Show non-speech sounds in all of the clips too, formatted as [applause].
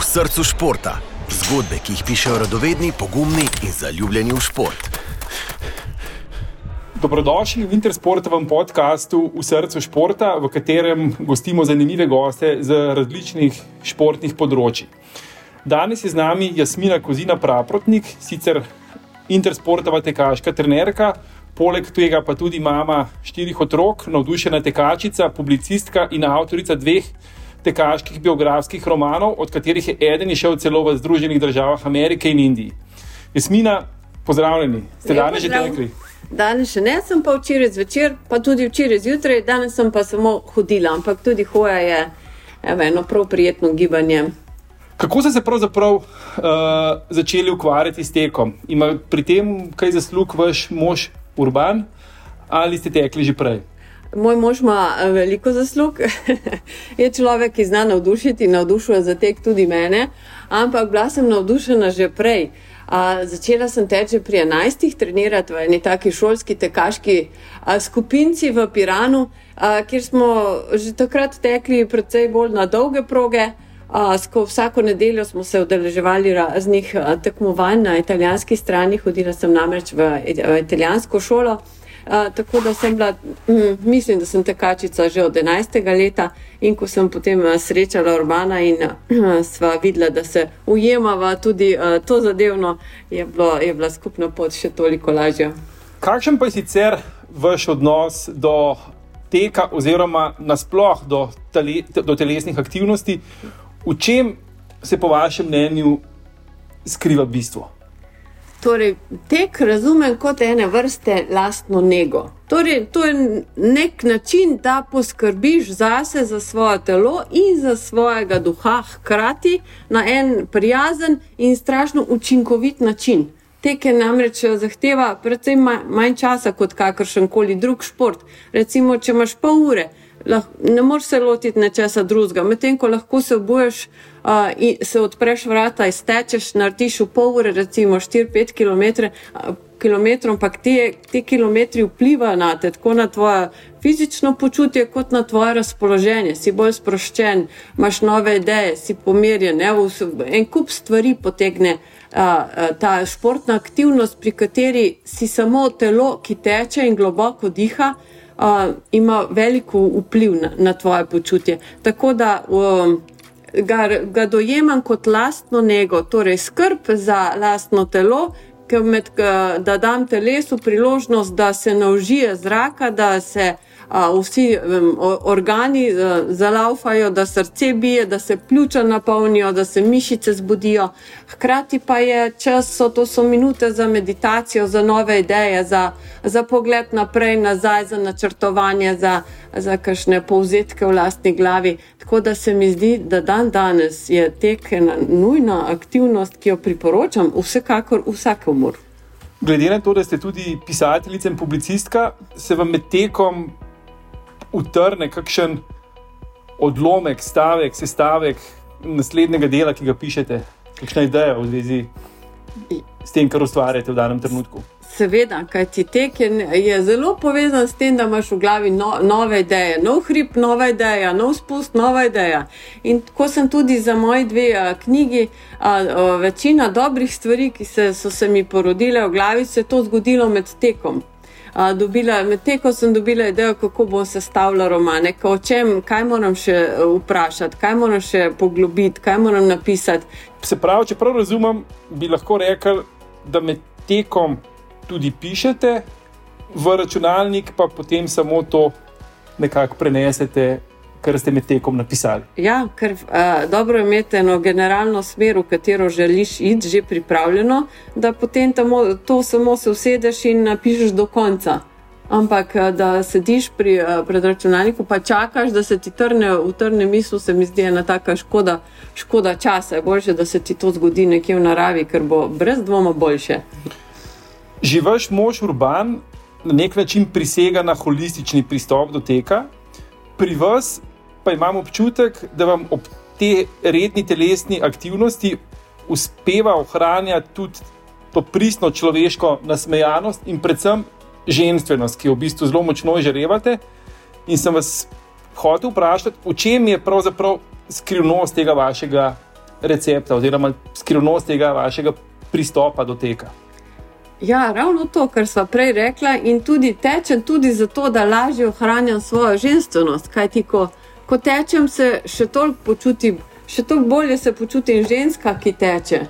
v srcu športa. Zgodbe, ki jih pišejo radovedni, pogumni in zaljubljeni v šport. Dobrodošli v Intersportovem podkastu V srcu športa, v katerem gostimo zanimive goste z različnih športnih področji. Danes je z nami Jasmina Kozina Praprotnik, sicer Intersportova tekaška trenerka, poleg tega pa tudi mama štirih otrok, navdušena tekačica, publicistka in avtorica dveh tekaških biografskih romanov, od katerih je eden išel celo v Združenih državah Amerike in Indiji. Jasmina, pozdravljeni, ste danes že tekli? Danes še ne, sem pa včeraj zvečer, pa tudi včeraj zjutraj, danes sem pa samo hodila, ampak tudi hoja je evo, eno prav prijetno gibanje. Kako ste se pravzaprav uh, začeli ukvarjati s tekom? Ima pri tem kaj zaslug vaš mož Urban ali ste tekli že prej? Moj mož ima eh, veliko zaslug, [laughs] je človek, ki zna navdušiti in navdušuje za tek tudi mene, ampak bila sem navdušena že prej. A, začela sem teči pri 11. trenirati v eni taki šolski tekaški a, skupinci v Piranu, a, kjer smo že takrat tekli precej bolj na dolge proge. A, sko, vsako nedeljo smo se udeleževali raznih a, tekmovanj na italijanski strani, hodila sem namreč v, v italijansko šolo tako da sem bila, hm, mislim, da sem tekačica že od 11. leta. In ko sem potem srečala Urbana in uh, [clears throat] sva videla, da se ujemava tudi uh, to zadevno, je, bilo, je bila skupna pot še toliko lažja. Kakšen pa je sicer vaš odnos do teka, oziroma nasplošno do, tele, do telesnih aktivnosti, v čem se po vašem mnenju skriva bistvo? Torej, tek razumem kot ene vrste lastno nego. Torej, to je nek način, da poskrbiš zase, za svoje telo in za svojega duha, hkrati na en prijazen in strašno učinkovit način. Tek je namreč zahteva precej manj časa kot kakršen koli drug šport. Recimo, če imaš pol ure, ne moreš se lotiti nečesa drugega. Medtem ko lahko se obuješ uh, in se odpreš vrata, iztečeš, narediš v pol ure, recimo 4-5 km. Kilometrom, ampak ti, ti kilometri vplivajo na te, tako na tvoje fizično počutje, kot na tvoje razpoloženje. Si bolj sproščen, imaš nove ideje, si pomirjen. Evo, en kup stvari potegne a, ta športna aktivnost, pri kateri si samo telo, ki teče in globoko diha, uh, ima veliko vpliv na, na tvoje počutje. Tako da um, ga, ga dojemam kot lastno nego, torej skrb za lastno telo. Med, da dam telesu priložnost, da se naužije zraka, da se uh, vsi um, organi uh, zalaufajo, da srce bije, da se pljuča napolnijo, da se mišice zbudijo. Hkrati pa je čas, so to so minute za meditacijo, za nove ideje, za, za pogled naprej, nazaj, za načrtovanje, za, za kakšne povzetke v lastni glavi. Tako da se mi zdi, da dan danes je tek ena nujna aktivnost, ki jo priporočam vsekakor vsakomur. Glede na to, da ste tudi pisateljica in publicistka, se vam med tekom utrne kakšen odlomek, stavek, sestavek naslednjega dela, ki ga pišete, kakšna ideja v zvezi s tem, kar ustvarjate v danem trenutku. Seveda, kaj ti tek je, je zelo povezan s tem, da imaš v glavi no, nove ideje, nov hrib, nova ideja, nov spust, nova ideja. In ko sem tudi za moje dve a, knjigi, a, a, večina dobrih stvari, ki se, so se mi porodile v glavi, se je to zgodilo med tekom dobila, medtem ko sem dobila idejo, kako bom sestavljala romane, o čem, kaj moram še e, vprašati, kaj moram še poglobiti, kaj moram napisati. Se pravi, če prav razumem, bi lahko rekel, da med tekom tudi pišete v računalnik, pa potem samo to nekako prenesete kar ste med tekom napisali. Ja, ker uh, dobro je imeti eno generalno smer, v katero želiš iti, že pripravljeno, da potem tamo, to samo se usedeš in napišeš do konca. Ampak, da sediš pri, pred računalnikom, pa čakaš, da se ti trne v trne misli, se mi zdi ena taka škoda, škoda časa. Je bolje, da se ti to zgodi nekje v naravi, ker bo brez dvoma boljše. Živiš mož urban, na nek način prisega na holistični pristop do teka. Pri vas pa imam občutek, da vam ob te redni telesni aktivnosti uspeva ohranjati tudi to pristno človeško nasmejanost in predvsem ženskost, ki jo v bistvu zelo močno žrevate. In sem vas hotel vprašati, v čem je pravzaprav skrivnost tega vašega recepta oziroma skrivnost tega vašega pristopa do teka? Ja, ravno to, kar smo prej rekla, in tudi tečem tudi zato, da lažje ohranjam svojo ženskost. Kaj ti, ko, ko tečem, se še toliko počutim, še toliko bolje se počutim ženska, ki teče.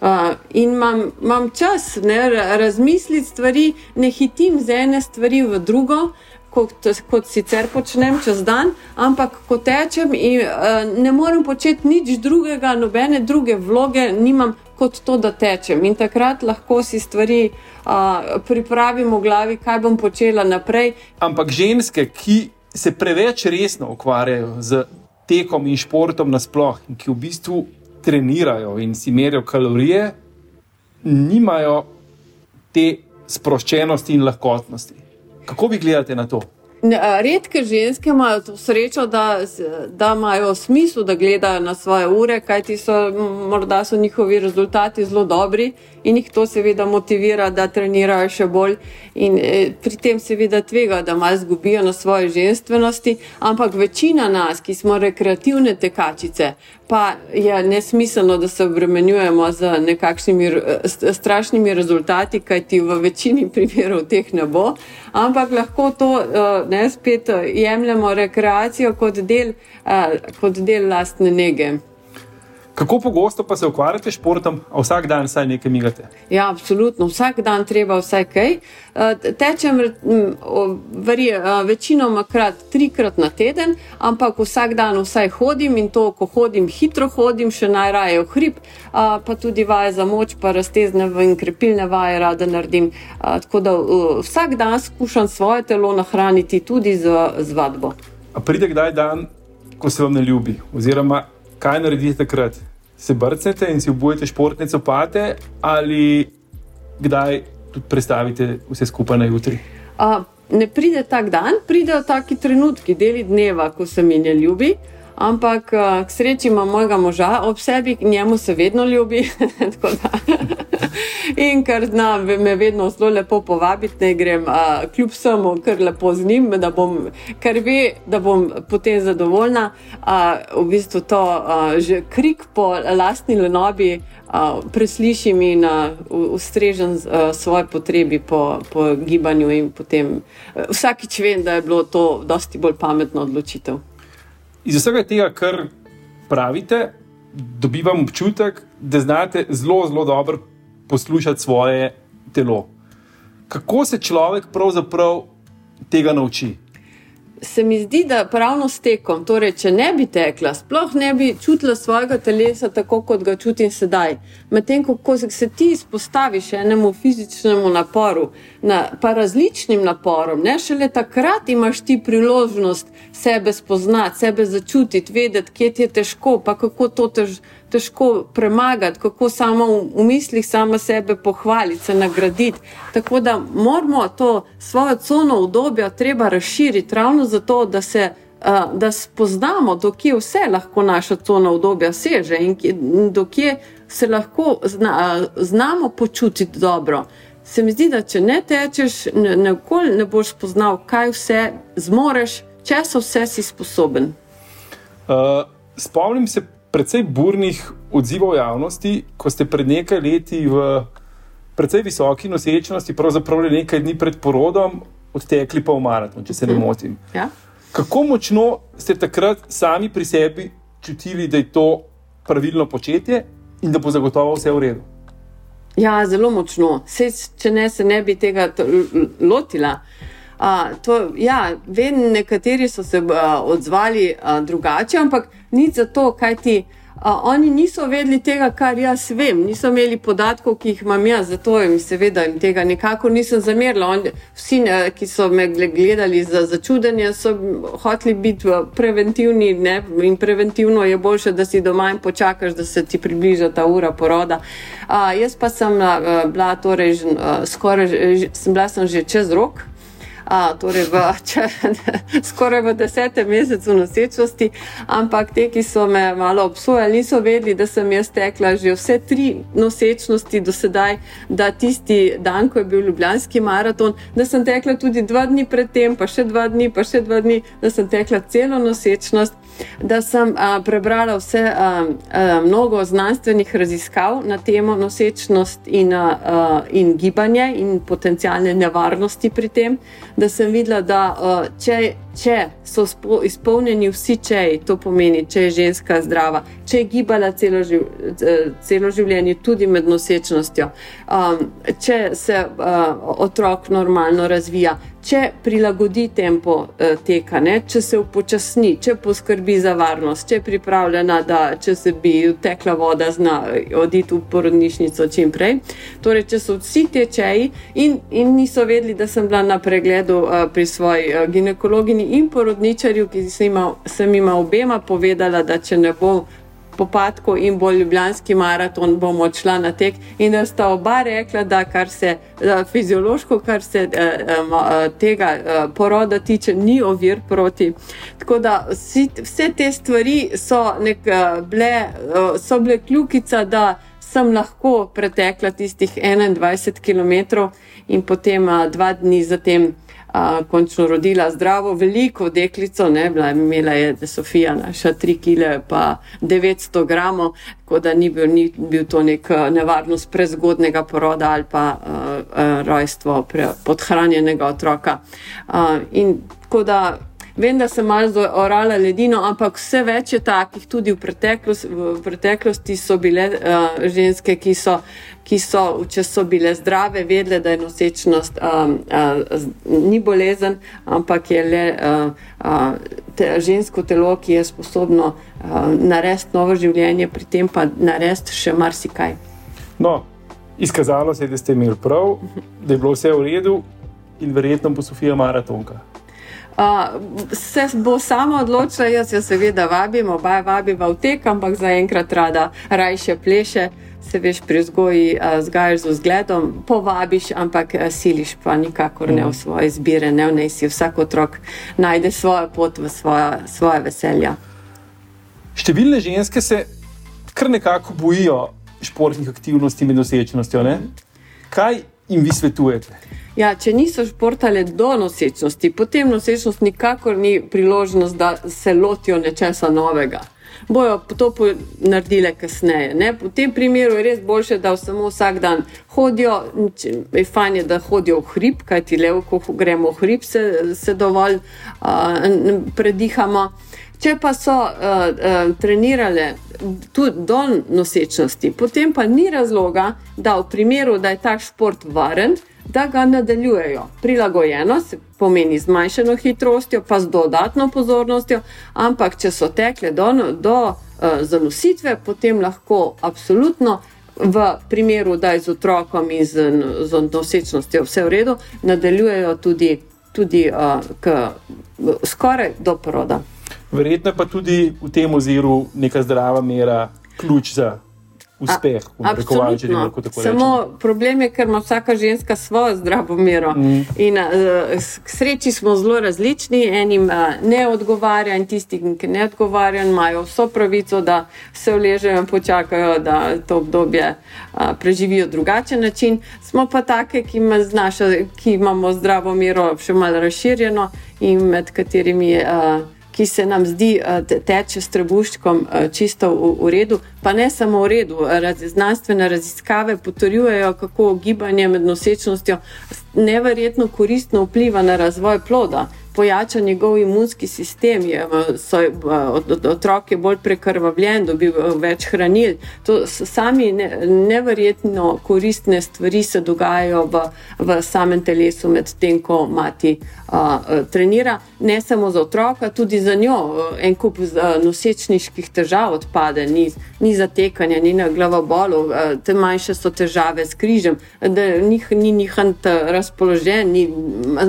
Uh, in imam, imam čas ne, razmisliti stvari, ne hitim z ene stvari v drugo, kot, kot sicer počnem čez dan, ampak ko tečem in uh, ne morem početi nič drugega, nobene druge vloge, nimam kot to, da tečem. In takrat lahko si stvari uh, pripravim v glavi, kaj bom počela naprej. Ampak ženske, ki se preveč resno ukvarjajo z tekom in športom nasplošno, in ki v bistvu trenirajo in si merijo kalorije, nimajo te sproščenosti in lahkotnosti. Kako vi gledate na to? Redke ženske imajo to srečo, da, da imajo smisel, da gledajo na svoje ure, kajti so, morda so njihovi rezultati zelo dobri in jih to seveda motivira, da trenirajo še bolj. In e, pri tem seveda tvega, da malo zgubijo na svoje ženstvenosti, ampak večina nas, ki smo rekreativne tekačice, pa je nesmiselno, da se obremenjujemo z nekakšnimi strašnimi rezultati, kajti v večini primerov teh ne bo, ampak lahko to e, ne spet jemljemo rekreacijo kot del, e, kot del lastne nege. Kako pogosto pa se ukvarjate s športom, a vsak dan vsaj nekaj migate? Ja, absolutno, vsak dan treba vsaj kaj. Eh, tečem verje, eh, večinoma krat trikrat na teden, ampak vsak dan vsaj hodim in to, ko hodim, hitro hodim, še najraje v hrib, pa tudi vaje za moč, pa raztezne in krepilne vaje rada naredim. Tako da vsak dan skušam svoje telo nahraniti tudi z, z vadbo. A pride kdaj dan, ko se vam ne ljubi, oziroma kaj naredite takrat? Se brcnete in si obujete športne copate, ali kdaj tudi predstavite vse skupaj na jutri? Uh, ne pride tak dan, pridejo taki trenutki, deli dneva, ko se mi ne ljubi. Ampak k sreči ima mojega moža ob sebi, njemu se vedno ljubi. [laughs] [laughs] In ker zna me vedno zelo lepo povabiti, da grem a, kljub vsemu, kar lepo z njim, da bom, ker ve, da bom potem zadovoljna. A, v bistvu to a, že krik po lastni lenobi a, preslišim in ustrežem svoje potrebi po, po gibanju. Potem, vsakič vem, da je bilo to dosti bolj pametno odločitev. Iz vsega tega, kar pravite, dobivam občutek, da znate zelo, zelo dobro poslušati svoje telo. Kako se človek pravzaprav tega nauči? Se mi zdi, da pravno s tekom, torej, če ne bi tekla, sploh ne bi čutila svojega telesa tako, kot ga čutim sedaj. Medtem ko se ti izpostaviš enemu fizičnemu naporu, na, pa različnim naporom, ne šele takrat imaš ti priložnost sebe spoznati, sebe začutiti, vedeti, kje ti je težko, pa kako to tež, težko premagati, kako samo v, v mislih sama sebe pohvaliti, se nagraditi. Tako da moramo to svojo cono obdobja treba razširiti ravno zato, da se. Da spoznamo, dokje vse lahko naša cona obdobja seže in dokje se lahko zna, znamo počutiti dobro. Se mi zdi, da če ne tečeš, nikoli ne, ne boš spoznal, kaj vse zmoreš, če so vse si sposoben. Uh, spomnim se precej burnih odzivov javnosti, ko ste pred nekaj leti v precej visoki nosečnosti, pravzaprav nekaj dni pred porodom, odtekli pa v maraton, če se ne mhm. motim. Ja. Kako močno ste takrat sami pri sebi čutili, da je to pravilno početje in da bo zagotovo vse v redu? Ja, zelo močno. Se, če ne, se ne bi tega lotila. Uh, to, ja, vem, nekateri so se uh, odzvali uh, drugače, ampak nič za to, kaj ti. Uh, oni niso vedeli tega, kar jaz vem, niso imeli podatkov, ki jih imam jaz, zato jim seveda jim tega nikakor nisem zamerila. On, vsi, ki so me gledali za začudenje, so hoteli biti preventivni ne? in preventivno je boljše, da si doma in počakaš, da se ti približa ta ura poroda. Uh, jaz pa sem uh, bila torej uh, skoraj, sem bila sem že čez rok a, torej v, [laughs] če, skoraj v desetem mesecu nosečnosti, ampak te, ki so me malo obsojali, niso vedeli, da sem jaz tekla že vse tri nosečnosti do sedaj, da tisti dan, ko je bil Ljubljanski maraton, da sem tekla tudi dva dni predtem, pa še dva dni, pa še dva dni, da sem tekla celo nosečnost. da sem a, prebrala vse a, a, mnogo znanstvenih raziskav na temo nosečnost in, a, a, in gibanje in potencijalne nevarnosti pri tem, da sem videla, da a, če če so spo, izpolnjeni vsi čeji, to pomeni, če je ženska zdrava, če je gibala celo, živ, celo življenje, tudi med nosečnostjo, um, če se uh, otrok normalno razvija, če prilagodi tempo uh, teka, ne? če se upočasni, če poskrbi za varnost, če je pripravljena, da če se bi tekla voda, zna oditi v porodnišnico čim prej. Torej, če so vsi te čeji in, in niso vedeli, da sem bila na pregledu uh, pri svoji uh, ginekologini in porodničarju, ki sem jim obema povedala, da če ne bo popadko in bolj ljubljanski maraton, bomo odšla na tek. In da sta oba rekla, da kar se da fiziološko, kar se eh, eh, tega eh, poroda tiče, ni ovir proti. Tako da vsi, vse te stvari so, nek, bile, so bile kljukica, da sem lahko pretekla tistih 21 km in potem dva dni zatem končno rodila zdravo, veliko deklico, ne, bila, imela je Sofija, naša 3 kg, pa 900 gramov, tako da ni bil, ni bil to nek nevarnost prezgodnega poroda ali pa uh, uh, rojstvo pre, podhranjenega otroka. Uh, in tako da Vem, da sem malo orala ledino, ampak vse več je takih, tudi v, preteklost, v preteklosti so bile uh, ženske, ki so, ki so, če so bile zdrave, vedele, da je nosečnost um, uh, ni bolezen, ampak je le uh, uh, te, žensko telo, ki je sposobno uh, narediti novo življenje, pri tem pa narediti še marsikaj. No, izkazalo se je, da ste imeli prav, da je bilo vse v redu in verjetno bo Sofija maratonka. Uh, se bo sama odločila, jaz jo seveda vabim, oba vabiva v tek, ampak zaenkrat rada rajše pleše. Se veš, pri vzgoji uh, zgajaš z vzgledom, povabiš, ampak uh, siliš pa nikakor ne v mhm. svoje izbire, ne v nej si vsak otrok najde svojo pot v svoja, svoje veselja. Številne ženske se kar nekako bojijo športnih aktivnosti med nosečnostjo. Ne? Kaj jim vi svetujete? Ja, če niso športale do nosečnosti, potem nosečnost nikakor ni priložnost, da se lotijo nečesa novega. Bojo to naredile kasneje. Ne? V tem primeru je res boljše, da samo vsak dan hodijo. Je fajn, da hodijo v hrib, kajti le, ko gremo v hrib, se, se dovolj uh, predihamo. Če pa so uh, uh, trenirale tudi do nosečnosti, potem pa ni razloga, da v primeru, da je ta šport varen, da ga nadaljujejo. Prilagojeno se pomeni zmanjšano hitrostjo, pa z dodatno pozornostjo, ampak če so tekle do, do uh, zanositve, potem lahko absolutno. V primeru, da je z otrokom in z, z nosečnostjo vse v redu, nadaljujejo tudi, tudi uh, k, skoraj do poroda. Verjetno pa tudi v tem oziru neka zdrava mera ključ za uspeh. Absolutno. Samo rečem. problem je, ker ima vsaka ženska svojo zdravo mero. Mm. In uh, k sreči smo zelo različni, enim uh, ne odgovarja in tisti, ki ne odgovarjajo, imajo vso pravico, da se uležejo in počakajo, da to obdobje uh, preživijo drugačen način. Smo pa take, ki, ima znaša, ki imamo zdravo mero še malo razširjeno in med katerimi je. Uh, ki se nam zdi, eh, teče s trebuščkom eh, čisto v, v redu, pa ne samo v redu. Raz, znanstvene raziskave potrjujejo, kako gibanje med nosečnostjo neverjetno koristno vpliva na razvoj ploda pojača njegov imunski sistem, je, so, otrok je bolj prekrvavljen, dobi več hranil. To so sami ne, neverjetno koristne stvari, se dogajajo v, v samem telesu, medtem ko mati a, trenira. Ne samo za otroka, tudi za njo. En kup nosečniških težav odpade, ni, ni zatekanja, ni na glavobolu, te manjše so težave s križem, da njih ni njihant razpoložen, ni,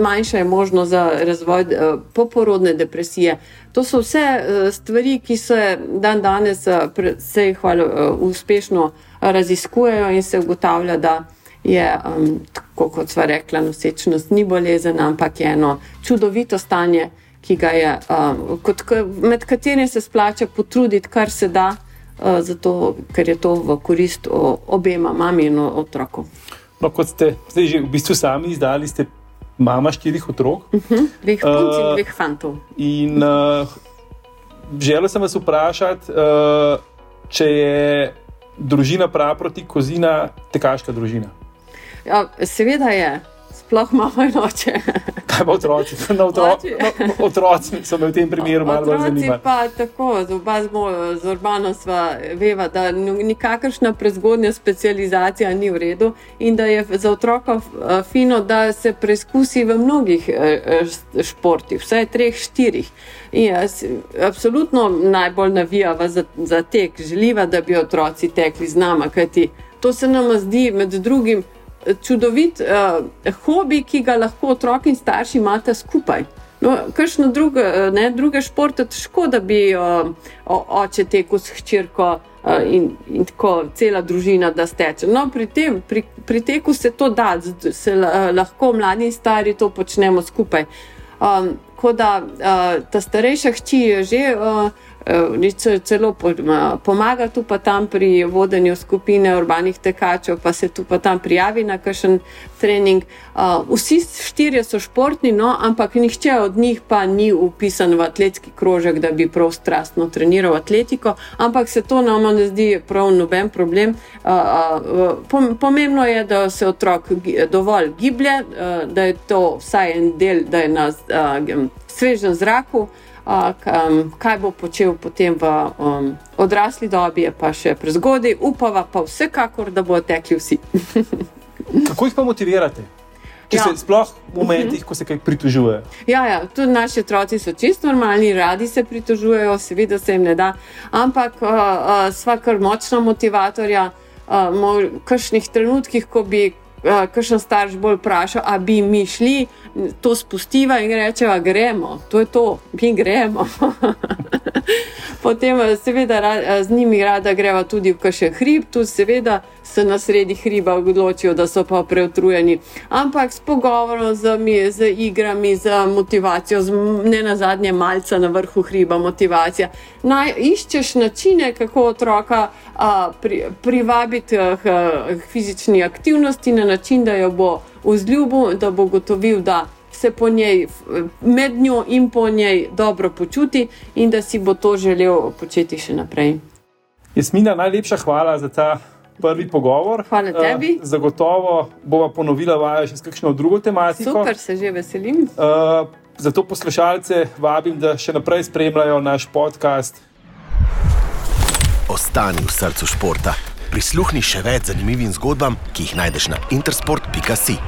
manjša je možnost za razvoj razvoj uh, poporodne depresije. To so vse uh, stvari, ki se dan danes uh, se hvala, uspešno raziskujejo in se ugotavlja, da je, um, tako kot sva rekla, nosečnost ni bolezen, ampak je eno čudovito stanje, je, um, kot, med katerim se splača potruditi, kar se da. Uh, zato, ker je to v korist obema, mami in otroku. No, kot ste zdaj že v bistvu sami izdali, ste mama štirih otrok. Uh -huh. Dveh punc in uh, dveh fantov. In uh, želel sem vas vprašati, uh, če je družina Praproti Kozina tekaška družina. Ja, seveda je, sploh mama in oče. Kaj pa otroci? No, otro, no, otroci so me v tem primeru malo bolj Otroci zanimali. pa tako, z oba z, mo- z Urbano sva veva, da nikakršna prezgodnja specializacija ni v redu in da je za otroka eh, fino, da se preizkusi v mnogih eh, eh, športih, vsaj treh, štirih. In jaz absolutno najbolj navijava za, za tek, želiva, da bi otroci tekli z nama, kajti to se nam zdi med drugim čudovit uh, hobi, ki ga lahko otroci in starši imata skupaj. No, Kakšno druge, eh, ne, druge športe, težko da bi uh, oče tekel s hčerko uh, in, in tako cela družina, da steče. No, pri, tem, pri, pri teku se to da, se uh, lahko mladi in stari to počnemo skupaj. Um, Tako da uh, ta starejša hči je že uh, celo po- ma- pomaga tu pa tam pri vodenju skupine urbanih tekačev, pa se tu pa tam prijavi na kakšen trening. Uh, vsi štirje so športni, no, ampak nihče od njih pa ni upisan v atletski krožek, da bi prav strastno treniral atletiko, ampak se to nam ne zdi prav noben problem. Pom- pomembno je, da se otrok dovolj giblje, da je to vsaj en del, da je na svežem zraku. Kaj bo počel potem v odrasli dobi, je pa še prezgodaj, upava pa vsekakor, da bodo tekli vsi. [laughs] Kako jih pa motivirate? Če Ja. se sploh v momentih, ko se kaj pritožujejo. Ja, ja, tudi naši otroci so čisto normalni, radi se pritožujejo, seveda se jim ne da, ampak uh, uh, sva kar močna motivatorja. Uh, v kakšnih trenutkih, ko bi uh, kakšen starš bolj vprašal, a bi mi šli, to spustiva in rečeva, gremo, to je to, mi gremo. [laughs] Potem, eh, seveda, eh, z njimi rada greva tudi v kakšen hrib, tu seveda se na sredi hriba odločijo, da so pa preutrujeni. Ampak s pogovorom, z, z igrami, z motivacijo, z ne na zadnje malce na vrhu hriba, motivacija. Naj iščeš načine, kako otroka a, pri, privabiti k, k fizični aktivnosti na način, da jo bo vzljubil, da bo gotovil, da se po njej, f- med njo in po njej dobro počuti in da si bo to želel početi še naprej. Jasmina, najlepša hvala za ta prvi pogovor. Hvala tebi. Uh, zagotovo bova ponovila vajo še s kakšno drugo tematiko. Super, se že veselim. Uh, zato poslušalce vabim, da še naprej spremljajo naš podcast. Ostani v srcu športa. Prisluhni še več zanimivim zgodbam, ki jih najdeš na intersport.si.